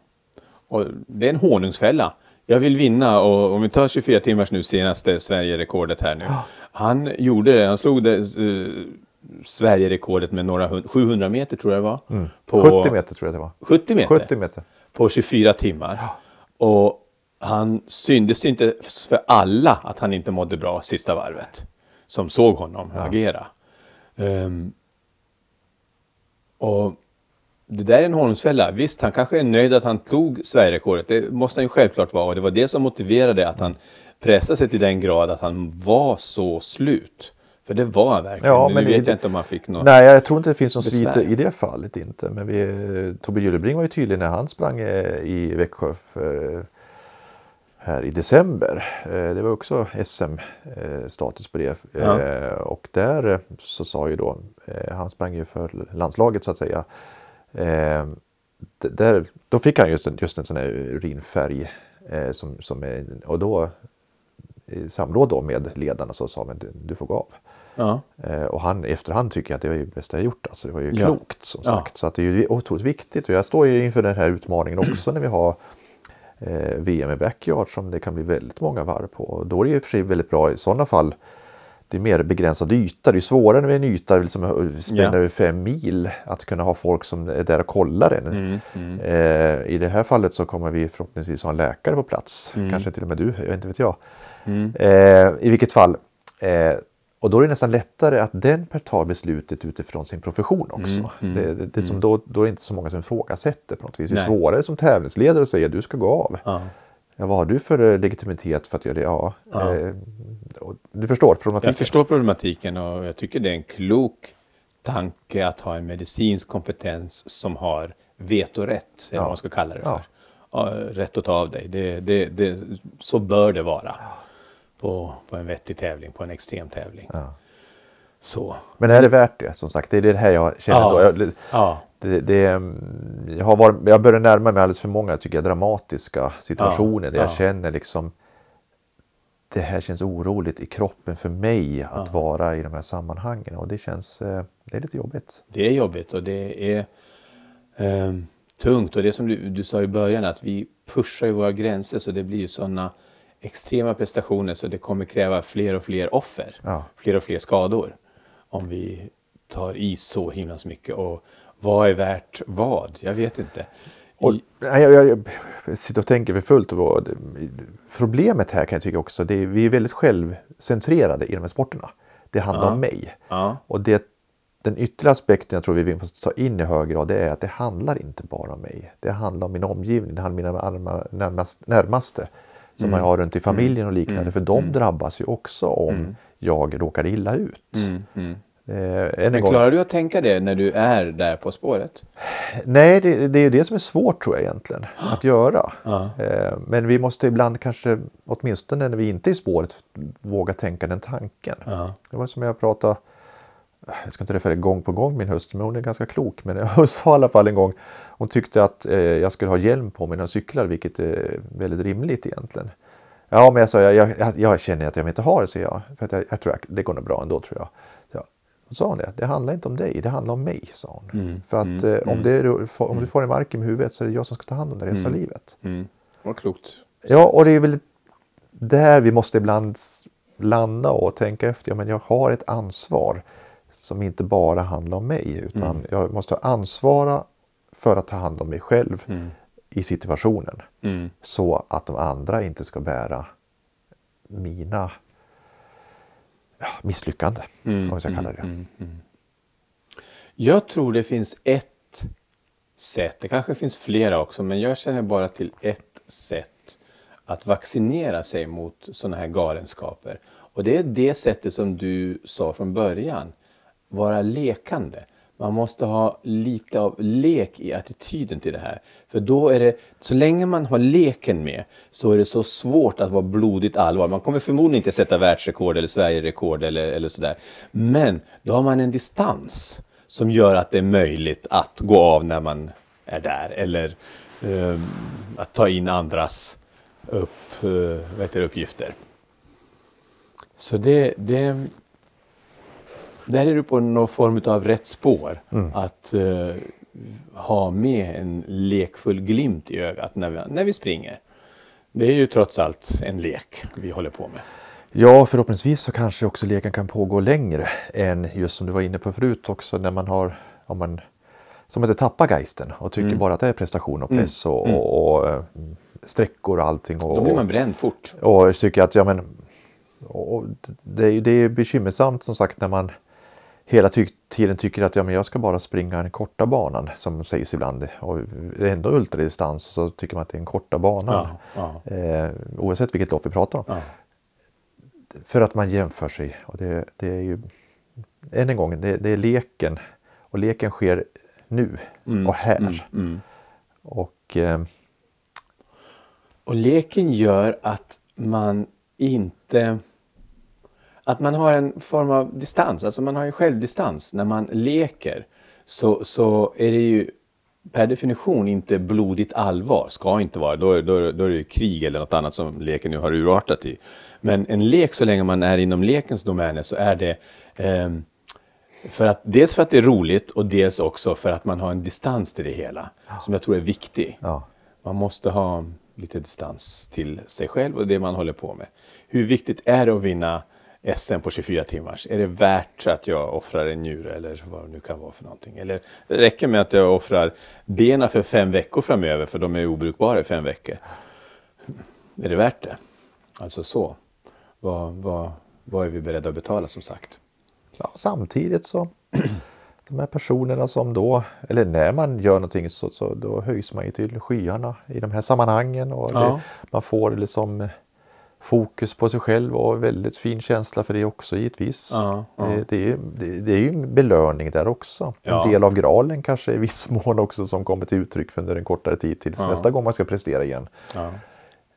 och det är en honungsfälla. Jag vill vinna och om vi tar 24 timmars nu senaste Sverige-rekordet här nu. Han gjorde det, han slog det uh, Sverige-rekordet med några 700 meter tror jag det var. Mm. På, 70 meter tror jag det var. 70 meter? 70 meter. På 24 timmar. Ja. Och han syntes inte för alla att han inte mådde bra sista varvet. Som såg honom ja. agera. Um, och det där är en honungsfälla. Visst, han kanske är nöjd att han tog Sverigerekordet. Det måste han ju självklart vara. Och det var det som motiverade att han pressade sig till den grad att han var så slut. För det var verkligen. Ja, men nu vet jag inte om han fick något Nej, jag tror inte det finns någon svit i det fallet inte. Men vi, Tobbe Gyllebring var ju tydlig när han sprang eh, i Växjö för, här i december. Eh, det var också SM-status på det. Ja. Eh, och där så sa ju då, han sprang ju för landslaget så att säga. Där, då fick han just en, just en sån här urinfärg. Som, som är, och då i samråd då med ledarna så sa man du, du får gå av. Ja. Eh, och han efterhand tycker att det var det bästa jag gjort. Alltså, det var ju ja. klokt som sagt. Ja. Så att det är ju otroligt viktigt. Och jag står ju inför den här utmaningen också när vi har eh, VM i backyard som det kan bli väldigt många varv på. Och då är det ju för sig väldigt bra i sådana fall. Det är mer begränsad yta. Det är svårare när vi är en yta liksom, spänner över fem mil att kunna ha folk som är där och kollar en. Mm, mm. Eh, I det här fallet så kommer vi förhoppningsvis ha en läkare på plats. Mm. Kanske till och med du, jag inte vet jag. Mm. Eh, I vilket fall. Och då är det nästan lättare att den tar beslutet utifrån sin profession också. Mm, mm, det, det, det som mm. då, då är det inte så många som ifrågasätter på något vis. Det är svårare som tävlingsledare att säga du ska gå av. Ja. Ja, vad har du för eh, legitimitet för att göra det? Ja, ja. Eh, du förstår problematiken? Jag förstår problematiken och jag tycker det är en klok tanke att ha en medicinsk kompetens som har vetorätt, eller ja. vad man ska kalla det för. Ja. Rätt att ta av dig. Det, det, det, så bör det vara på, på en vettig tävling, på en extrem tävling. Ja. Så. Men är det värt det? Som sagt, det är det här jag känner ja. då. Jag, ja. det, det, jag, har varit, jag börjar närma mig alldeles för många tycker jag, dramatiska situationer ja. där jag känner liksom det här känns oroligt i kroppen för mig att vara i de här sammanhangen och det känns eh, det är lite jobbigt. Det är jobbigt och det är eh, tungt och det som du, du sa i början att vi pushar ju våra gränser så det blir ju sådana extrema prestationer så det kommer kräva fler och fler offer, ja. fler och fler skador om vi tar i så himla mycket. Och vad är värt vad? Jag vet inte. Och, jag, jag, jag, sitter och tänker för fullt. Och, problemet här kan jag tycka också, det är, vi är väldigt självcentrerade i de här sporterna. Det handlar ja. om mig. Ja. Och det, den ytterligare aspekten jag tror vi vill ta in i hög grad det är att det handlar inte bara om mig. Det handlar om min omgivning, det handlar om mina närmast, närmaste som mm. man har runt i familjen och liknande. Mm. För de mm. drabbas ju också om mm. jag råkar illa ut. Mm. Eh, Men klarar du att tänka det när du är där på spåret? Nej, det, det är det som är svårt tror jag egentligen att göra. Eh, men vi måste ibland kanske, åtminstone när vi inte är i spåret, våga tänka den tanken. Det var som jag pratade, jag ska inte referera gång på gång min hustru, men hon är ganska klok. Men jag sa i alla fall en gång, hon tyckte att eh, jag skulle ha hjälm på mig när jag cyklar, vilket är väldigt rimligt egentligen. Ja, men jag sa, jag, jag, jag känner att jag inte har det, så jag. För att jag, jag tror att det går nog bra ändå, tror jag. Ja. Då sa hon det, det handlar inte om dig, det handlar om mig, sa hon. För att eh, om, det, är- om du får en mark i huvudet så är det jag som ska ta hand om det resten av livet. Mm. Vad klokt. Ja, och det är väl där vi måste ibland landa och tänka efter. Ja, men jag har ett ansvar som inte bara handlar om mig, utan jag måste ansvara för att ta hand om mig själv i situationen. Mm. Så att de andra inte ska bära mina ja, misslyckande, om vi ska kalla det. Jag tror det finns ett sätt, det kanske finns flera också, men jag känner bara till ett sätt att vaccinera sig mot sådana här galenskaper. Och det är det sättet som du sa från början, vara lekande. Man måste ha lite av lek i attityden till det här. För då är det, så länge man har leken med så är det så svårt att vara blodigt allvar. Man kommer förmodligen inte sätta världsrekord eller Sverigerekord eller, eller sådär. Men då har man en distans som gör att det är möjligt att gå av när man är där. Eller ehm, att ta in andras upp, eh, vad heter det, uppgifter. Så det, det, där är du på någon form av rätt spår. Att eh, ha med en lekfull glimt i ögat när vi, när vi springer. Det är ju trots allt en lek vi håller på med. Ja, förhoppningsvis så kanske också leken kan pågå längre än just som du var inne på förut också när man har, om man som inte tappar geisten och Mm. tycker bara att det är prestation och press och, och, och eh, sträckor och allting. Och, Då blir man bränd fort. och tycker att ja men och det, det är bekymmersamt som sagt när man hela ty tiden tycker att ja, men jag ska bara springa den korta banan som sägs ibland. Och det är ändå ultradistans så tycker man att det är den korta banan. Ja, Eh, oavsett vilket lopp vi pratar om. Ja. För att man jämför sig. Och det, det är ju än en gång, det, det är leken. Och leken sker nu och här. Mm. Och eh, Och leken gör att man inte... Att man har en form av distans, alltså man har en självdistans. När man leker så, så är det ju per definition inte blodigt allvar, ska inte vara. Då, då, då är det krig eller något annat som leken nu har urartat i. Men en lek, så länge man är inom lekens domäner, så är det ehm, för att, dels för att det är roligt och dels också för att man har en distans till det hela. Som jag tror är viktig. Ja. Man måste ha lite distans till sig själv och det man håller på med. Hur viktigt är det att vinna SM på 24 timmars? Är det värt att jag offrar en njure eller vad det nu kan vara för någonting? Eller det räcker med att jag offrar benen för fem veckor framöver för de är obrukbara i fem veckor. Är det värt det? Alltså så. Vad, vad, vad är vi beredda att betala som sagt? ja, samtidigt så de här personerna som då, eller när man gör någonting så, så då höjs man ju till skyarna i de här sammanhangen. Och Ja. det, man får liksom fokus på sig själv och väldigt fin känsla för det också givetvis. Ja, ja. Det, det, är, det, det är ju en belöning där också. Ja. En del av graalen kanske i viss mån också som kommer till uttryck under en kortare tid tills Ja. nästa gång man ska prestera igen.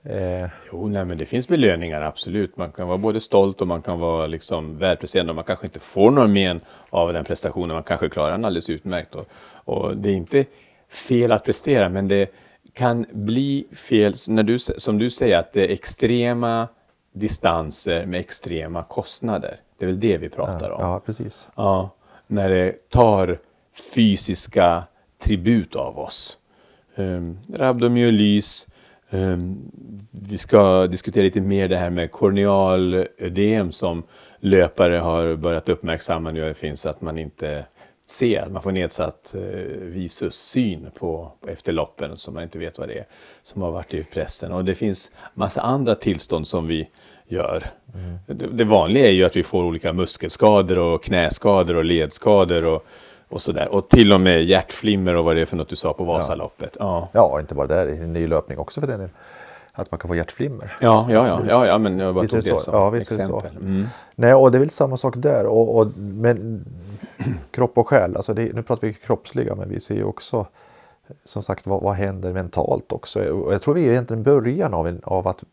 Eh, Jo, nej, men det finns belöningar, absolut. Man kan vara både stolt och man kan vara liksom välpresterande. och Man kanske inte får några men av den prestationen. Man kanske klarar den alldeles utmärkt. Och, och det är inte fel att prestera, men det kan bli fel, när du, som du säger, att det är extrema distanser med extrema kostnader. Det är väl det vi pratar om. ja, precis. Ja, när det tar fysiska tribut av oss. Um, rabdomyolys. Um, vi ska diskutera lite mer det här med kornealödem som löpare har börjat uppmärksamma nu. Det finns att man inte ser, att man får nedsatt eh, visus syn på, efter loppen som man inte vet vad det är. Som har varit i pressen. Och det finns massa andra tillstånd som vi gör. Det, det vanliga är ju att vi får olika muskelskador och knäskador och ledskador och, och sådär. Och till och med hjärtflimmer och vad det är för något du sa på Vasaloppet. Ja. Ja, inte bara där, i ny löpning också för den delen. Att man kan få hjärtflimmer. Ja, ja, ja, ja, ja men jag bara Visst tog det det som Ja, exempel. Mm. Nej, och det är väl samma sak där. Och, och, men kropp och själ, alltså det, nu pratar vi kroppsliga, men vi ser ju också som sagt vad, vad händer mentalt också. Och jag tror vi är egentligen början av, en, av att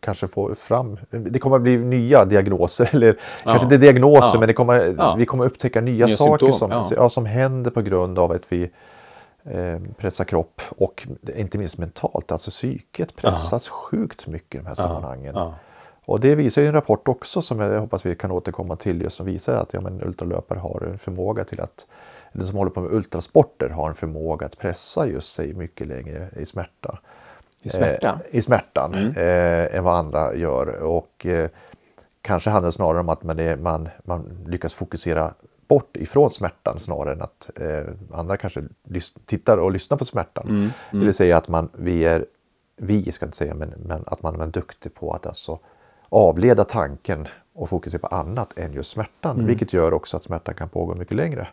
kanske få fram, det kommer att bli nya diagnoser, eller kanske inte diagnoser, Ja. men det kommer, Ja. vi kommer upptäcka nya, Nya saker symptom, som, ja. ja, som händer på grund av att vi eh, pressar kropp och inte minst mentalt, alltså psyket pressas sjukt mycket i de här sammanhangen. ja. Och det visar ju en rapport också som jag hoppas vi kan återkomma till just som visar att ja, men ultralöpare har en förmåga till att den som håller på med ultrasporter har en förmåga att pressa just sig mycket längre i smärta. I smärta? Mm. Eh, I smärtan eh, än vad andra gör. Och eh, kanske handlar det snarare om att man, är, man, man lyckas fokusera bort ifrån smärtan snarare än att eh, andra kanske tittar och lyssnar på smärtan. Mm, Det vill säga att man, vi är, vi ska inte säga, men, men att man är duktig på att alltså avleda tanken och fokusera på annat än just smärtan. Mm. Vilket gör också att smärtan kan pågå mycket längre.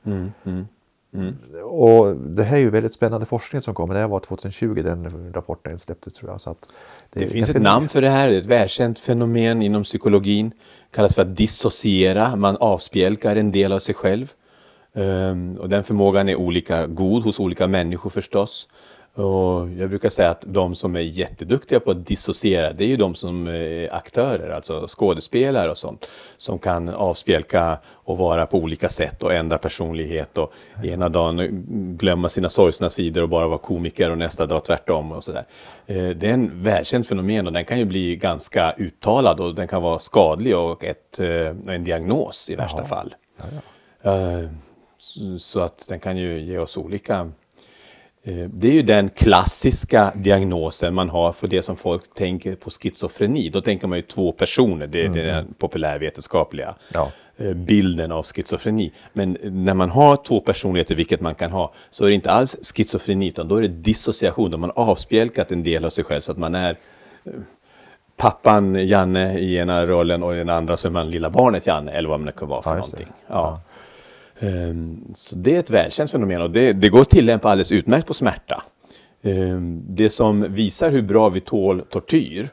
Och det här är ju väldigt spännande forskning som kommer. Det här var 2020 den rapporten släpptes tror jag. Så att Det finns ett namn för det här, det är ett välkänt fenomen inom psykologin. kallas för att dissociera, man avspjälkar en del av sig själv. Ehm, och den förmågan är olika god hos olika människor förstås. Och jag brukar säga att de som är jätteduktiga på att dissociera, det är ju de som är aktörer, alltså skådespelare och sånt, som kan avspjälka och vara på olika sätt och ändra personlighet och ena dagen glömma sina sorgsna sidor och bara vara komiker och nästa dag tvärtom och sådär. Eh, Det är en välkänt fenomen och den kan ju bli ganska uttalad och den kan vara skadlig och ett, eh, en diagnos i värsta fall. Eh, så- Så att den kan ju ge oss olika Eh, Det är ju den klassiska diagnosen man har för det som folk tänker på schizofreni. Då tänker man ju två personer, det är den populärvetenskapliga Ja. eh, bilden av schizofreni. Men när man har två personligheter, vilket man kan ha, så är det inte alls schizofreni, utan då är det dissociation, då man avspjälkat en del av sig själv så att man är eh, pappan Janne i ena rollen och i den andra så är man lilla barnet Janne, eller vad man kan vara för Ja, någonting. Ja. Ehm, Så det är ett välkänt fenomen och det, det går att tillämpa alldeles utmärkt på smärta. Ehm, Det som visar hur bra vi tål tortyr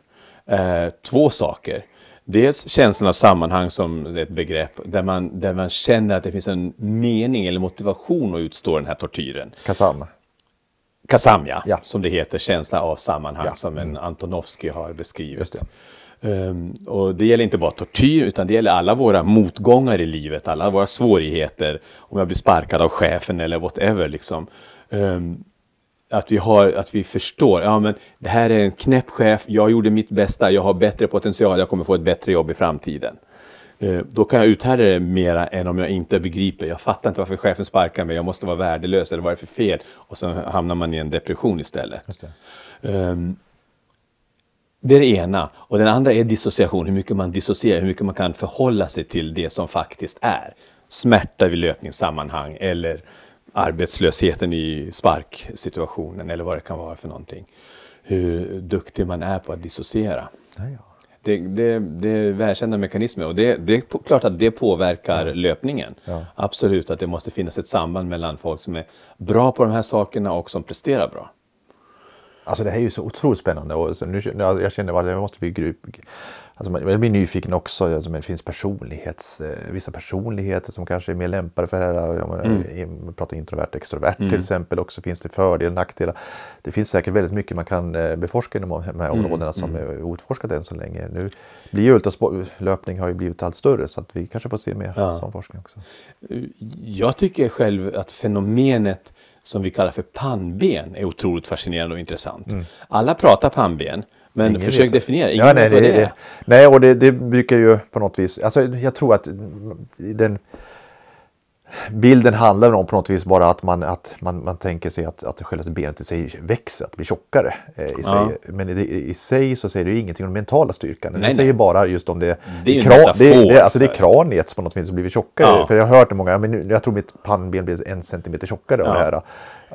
är två saker. Dels känslan av sammanhang som ett begrepp där man, där man känner att det finns en mening eller motivation att utstå den här tortyren. Kasam. Kasamja, Ja. som det heter, känsla av sammanhang, Ja. som en Antonovsky har beskrivit. Ehm, och det gäller inte bara tortyr, utan det gäller alla våra motgångar i livet, alla våra svårigheter, om jag blir sparkad av chefen eller whatever. Liksom. Ehm, att, vi har, att vi förstår, ja men det här är en knäpp chef, jag gjorde mitt bästa, jag har bättre potential, jag kommer få ett bättre jobb i framtiden. Eh, Då kan jag uthärda det mera än om jag inte begriper. Jag fattar inte varför chefen sparkar mig. Jag måste vara värdelös. Eller vad är det för fel? Och så hamnar man i en depression istället. Ehm, Det är det ena. Och den andra är dissociation. Hur mycket man dissocierar. Hur mycket man kan förhålla sig till det som faktiskt är. Smärta vid löpningssammanhang. Eller arbetslösheten i sparksituationen. Eller vad det kan vara för någonting. Hur duktig man är på att dissociera. Det, det, det är välkända mekanismer och det, det är klart att det påverkar löpningen. Absolut att det måste finnas ett samband mellan folk som är bra på de här sakerna och som presterar bra. Alltså det här är ju så otroligt spännande och så nu, jag jag känner att jag måste bli grupp. Alltså man- jag blir nyfiken också. Alltså det finns personlighets, eh, vissa personligheter som kanske är mer lämpade för det här. Jag menar, Mm. Man pratar introvert extrovert till exempel. Också finns det fördelar och nackdelar. Det finns säkert väldigt mycket man kan eh, beforska inom de här Mm, områdena som är outforskat än så länge. Nu blir ju löpning har ju blivit allt större så att vi kanske får se mer sån forskning också. Jag tycker själv att fenomenet som vi kallar för pannben är otroligt fascinerande och intressant. Alla pratar pannben, men Ingen försök vet. definiera. Ingen Ja, nej, vet vad det, det är. nej, och det, det brukar ju på något vis, alltså jag tror att den bilden handlar om på något vis bara att man, att man, man tänker sig att, att själva benet i sig växer, att det blir tjockare. Eh, i Ja. sig. Men i, i sig så säger det ju ingenting om den mentala styrkan. Nej, det nej. säger bara just om det, Det är ju en kra- det, det, alltså det är för- kraniet som på något vis blivit tjockare. Ja. För jag har hört det många, men nu, jag tror mitt pannben blir en centimeter tjockare av Ja. det här.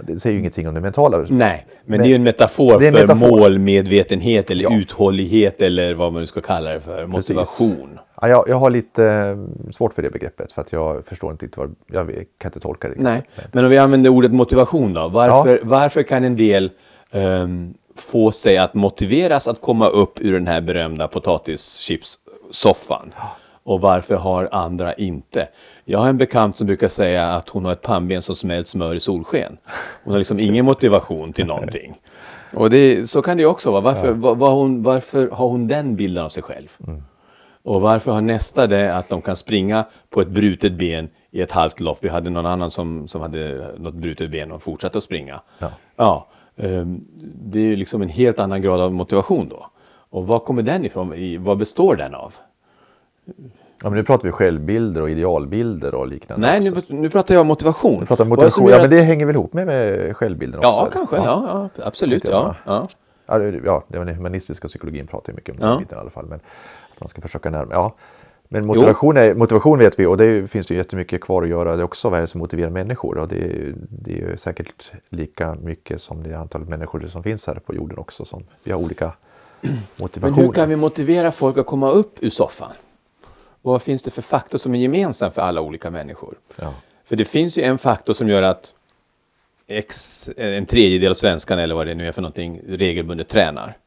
Det säger ju ingenting om det mentala. Nej, men, Men- det är ju en metafor är en för metafor. målmedvetenhet eller uthållighet eller vad man nu ska kalla det för, motivation. Ja, jag, jag har lite eh, svårt för det begreppet för att jag förstår inte vad, jag kan inte tolka det. Nej, men om vi använder ordet motivation då. Varför, varför kan en del ehm, få sig att motiveras att komma upp ur den här berömda potatischipssoffan? Och varför har andra inte? Jag har en bekant som brukar säga att hon har ett pannben som smält smör i solsken. Hon har liksom ingen motivation till någonting. Och det, så kan det ju också vara. Varför, var, var hon, varför har hon den bilden av sig själv? Och varför har nästa det att de kan springa på ett brutet ben i ett halvt lopp? Vi hade någon annan som, som hade något brutet ben och fortsatte att springa. Ja. Ja, ehm, det är ju liksom en helt annan grad av motivation då. Och var kommer den ifrån? Vad består den av? Ja, men nu pratar vi självbilder och idealbilder och liknande. Nej, nu, nu pratar jag om motivation. Vi pratar motivation. Ja, men det hänger väl ihop med, med självbilden också? Ja, eller? kanske. Ja, ja, absolut. Ja, ja. Ja, det- var den humanistiska psykologin pratar mycket om den Ja. biten i alla fall. Men man ska försöka närma ja. Men motivation, är, motivation vet vi och det finns det jättemycket kvar att göra. Det är också vad är det som motiverar människor och det är, det är ju säkert lika mycket som det antalet människor som finns här på jorden också. Som vi har olika Men motivationer. hur kan vi motivera folk att komma upp ur soffan? Vad finns det för faktor som är gemensam för alla olika människor? Ja. För det finns ju en faktor som gör att X, en tredjedel av svenskarna eller vad det nu är för någonting regelbundet tränar.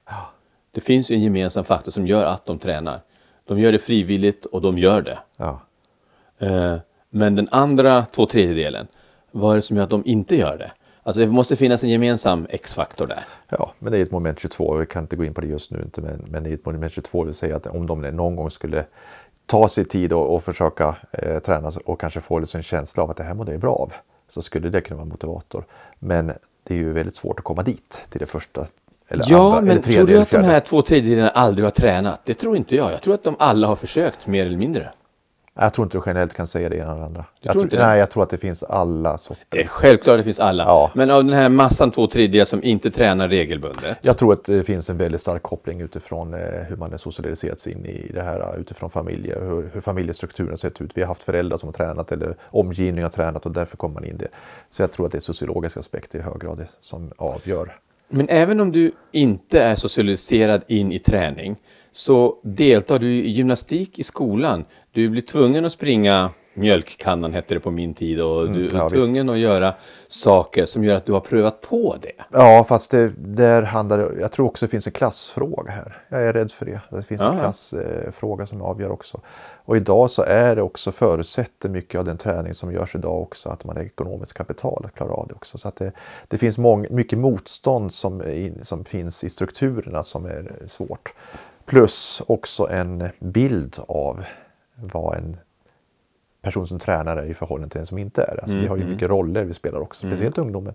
Det finns ju en gemensam faktor som gör att de tränar. De gör det frivilligt och de gör det. Ja. Eh, Men den andra två tredjedelen, vad är det som gör att de inte gör det? Alltså det måste finnas en gemensam X-faktor där. Ja, men det är ett moment 22. Vi kan inte gå in på det just nu, inte, men, men det är ett moment 22 vill säga att om de någon gång skulle ta sig tid och, och försöka eh, träna och kanske få liksom en känsla av att det här mår jag bra av, så skulle det kunna vara en motivator. Men det är ju väldigt svårt att komma dit till det första eller Ja, andra, men eller tredje tror du att de här två tredjedelarna aldrig har tränat? Det tror inte jag. Jag tror att de alla har försökt, mer eller mindre. Jag tror inte du generellt kan säga det ena eller andra. Jag tror inte det? Nej, jag tror att det finns alla sorter. Det är självklart det finns alla. Ja. Men av den här massan två tredjedelar som inte tränar regelbundet. Jag tror att det finns en väldigt stark koppling utifrån eh, hur man är socialiserats in i det här eh, utifrån familje, hur, hur familjestrukturen sett ut. Vi har haft föräldrar som har tränat eller omgivning har tränat och därför kommer man in det. Så jag tror att det är sociologiska aspekter i hög grad som avgör. Men även om du inte är socialiserad in i träning så deltar du i gymnastik i skolan. Du blir tvungen att springa mjölkkannan hette det på min tid och du är Mm, ja, visst. tvungen att göra saker som gör att du har prövat på det. Ja, fast det, där handlar det, jag tror också det finns en klassfråga här. Jag är rädd för det. Det finns en Ja, ja. klassfråga som avgör också. Och idag så är det också förutsätter mycket av den träning som görs idag också att man har ekonomiskt kapital att klara av det också. Så att det, det finns mång, mycket motstånd som, är som finns i strukturerna som är svårt. Plus också en bild av vad en person som tränar är i förhållande till den som inte är. Alltså, Vi har ju mycket roller vi spelar också, speciellt ungdomen.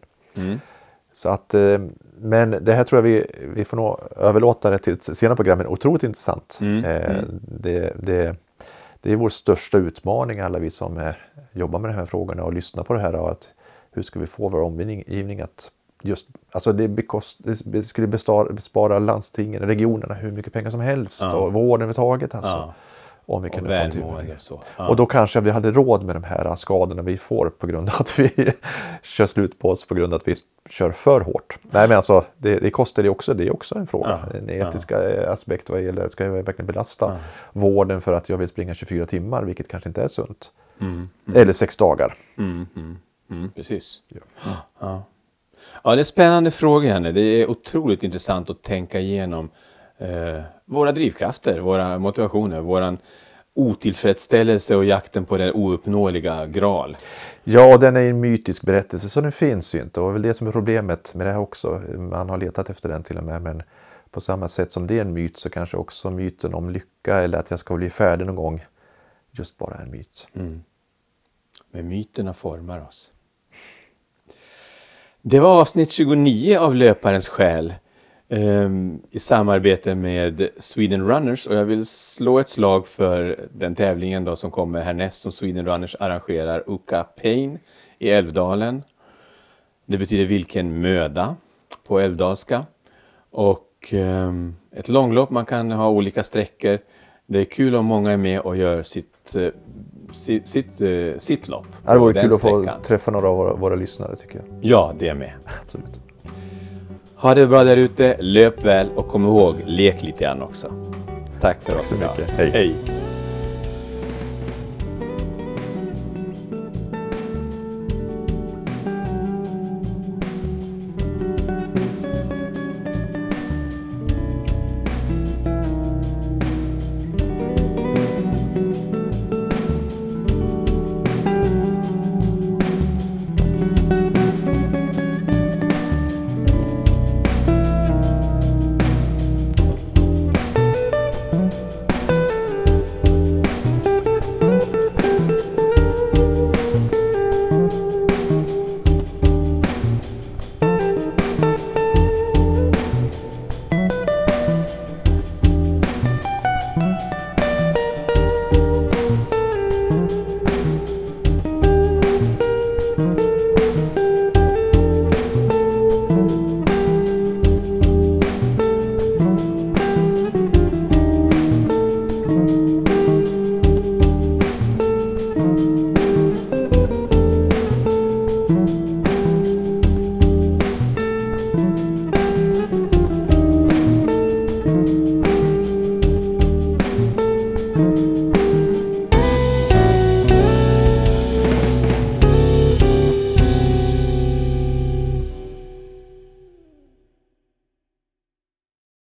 Så att, eh, men det här tror jag vi, vi får nog överlåta det till ett senare program, men otroligt intressant. Eh, Det, det, det är vår största utmaning, alla vi som eh, jobbar med de här frågorna och lyssnar på det här. och Att hur ska vi få vår omgivning att just, alltså det, bekost, det skulle bespara landstingen, regionerna hur mycket pengar som helst Ja. och vården överhuvudtaget. Alltså, Ja. Om vi Och kunde få till välmående och så. Ja. och då kanske vi hade råd med de här skadorna vi får på grund av att vi kör slut på oss på grund av att vi kör för hårt. Nej men alltså det, det kostar det också, det är också en fråga. Ja, En etiska eh, aspekt vad gäller, ska jag verkligen belasta vården för att jag vill springa 24 timmar vilket kanske inte är sunt. Eller sex dagar. Mm, precis. Ja. Ja. ja, det är spännande frågor Janne. Det är otroligt intressant att tänka igenom eh, våra drivkrafter, våra motivationer, våran otillfredsställelse och jakten på den ouppnåeliga graal. Ja, den är en mytisk berättelse så den finns ju inte och det är väl det som är problemet med det här också. Man har letat efter den till och med men på samma sätt som det är en myt så kanske också myten om lycka eller att jag ska bli färdig någon gång just bara en myt. Men myterna formar oss. Det var avsnitt 29 av Löparens själ i samarbete med Sweden Runners och jag vill slå ett slag för den tävlingen då som kommer härnäst som Sweden Runners arrangerar Uka Pain i Älvdalen. Det betyder vilken möda på älvdalska. Och ehm, ett långlopp, man kan ha olika sträckor. Det är kul om många är med och gör sitt, eh, sitt, sitt, eh, sitt lopp. Det vore kul att få sträckan. träffa några av våra, våra lyssnare tycker jag. Ja, det är med. Absolut. Ha det bra där ute, löp väl och kom ihåg, lek lite grann också. Tack för oss så idag. mycket. Hej. Hej.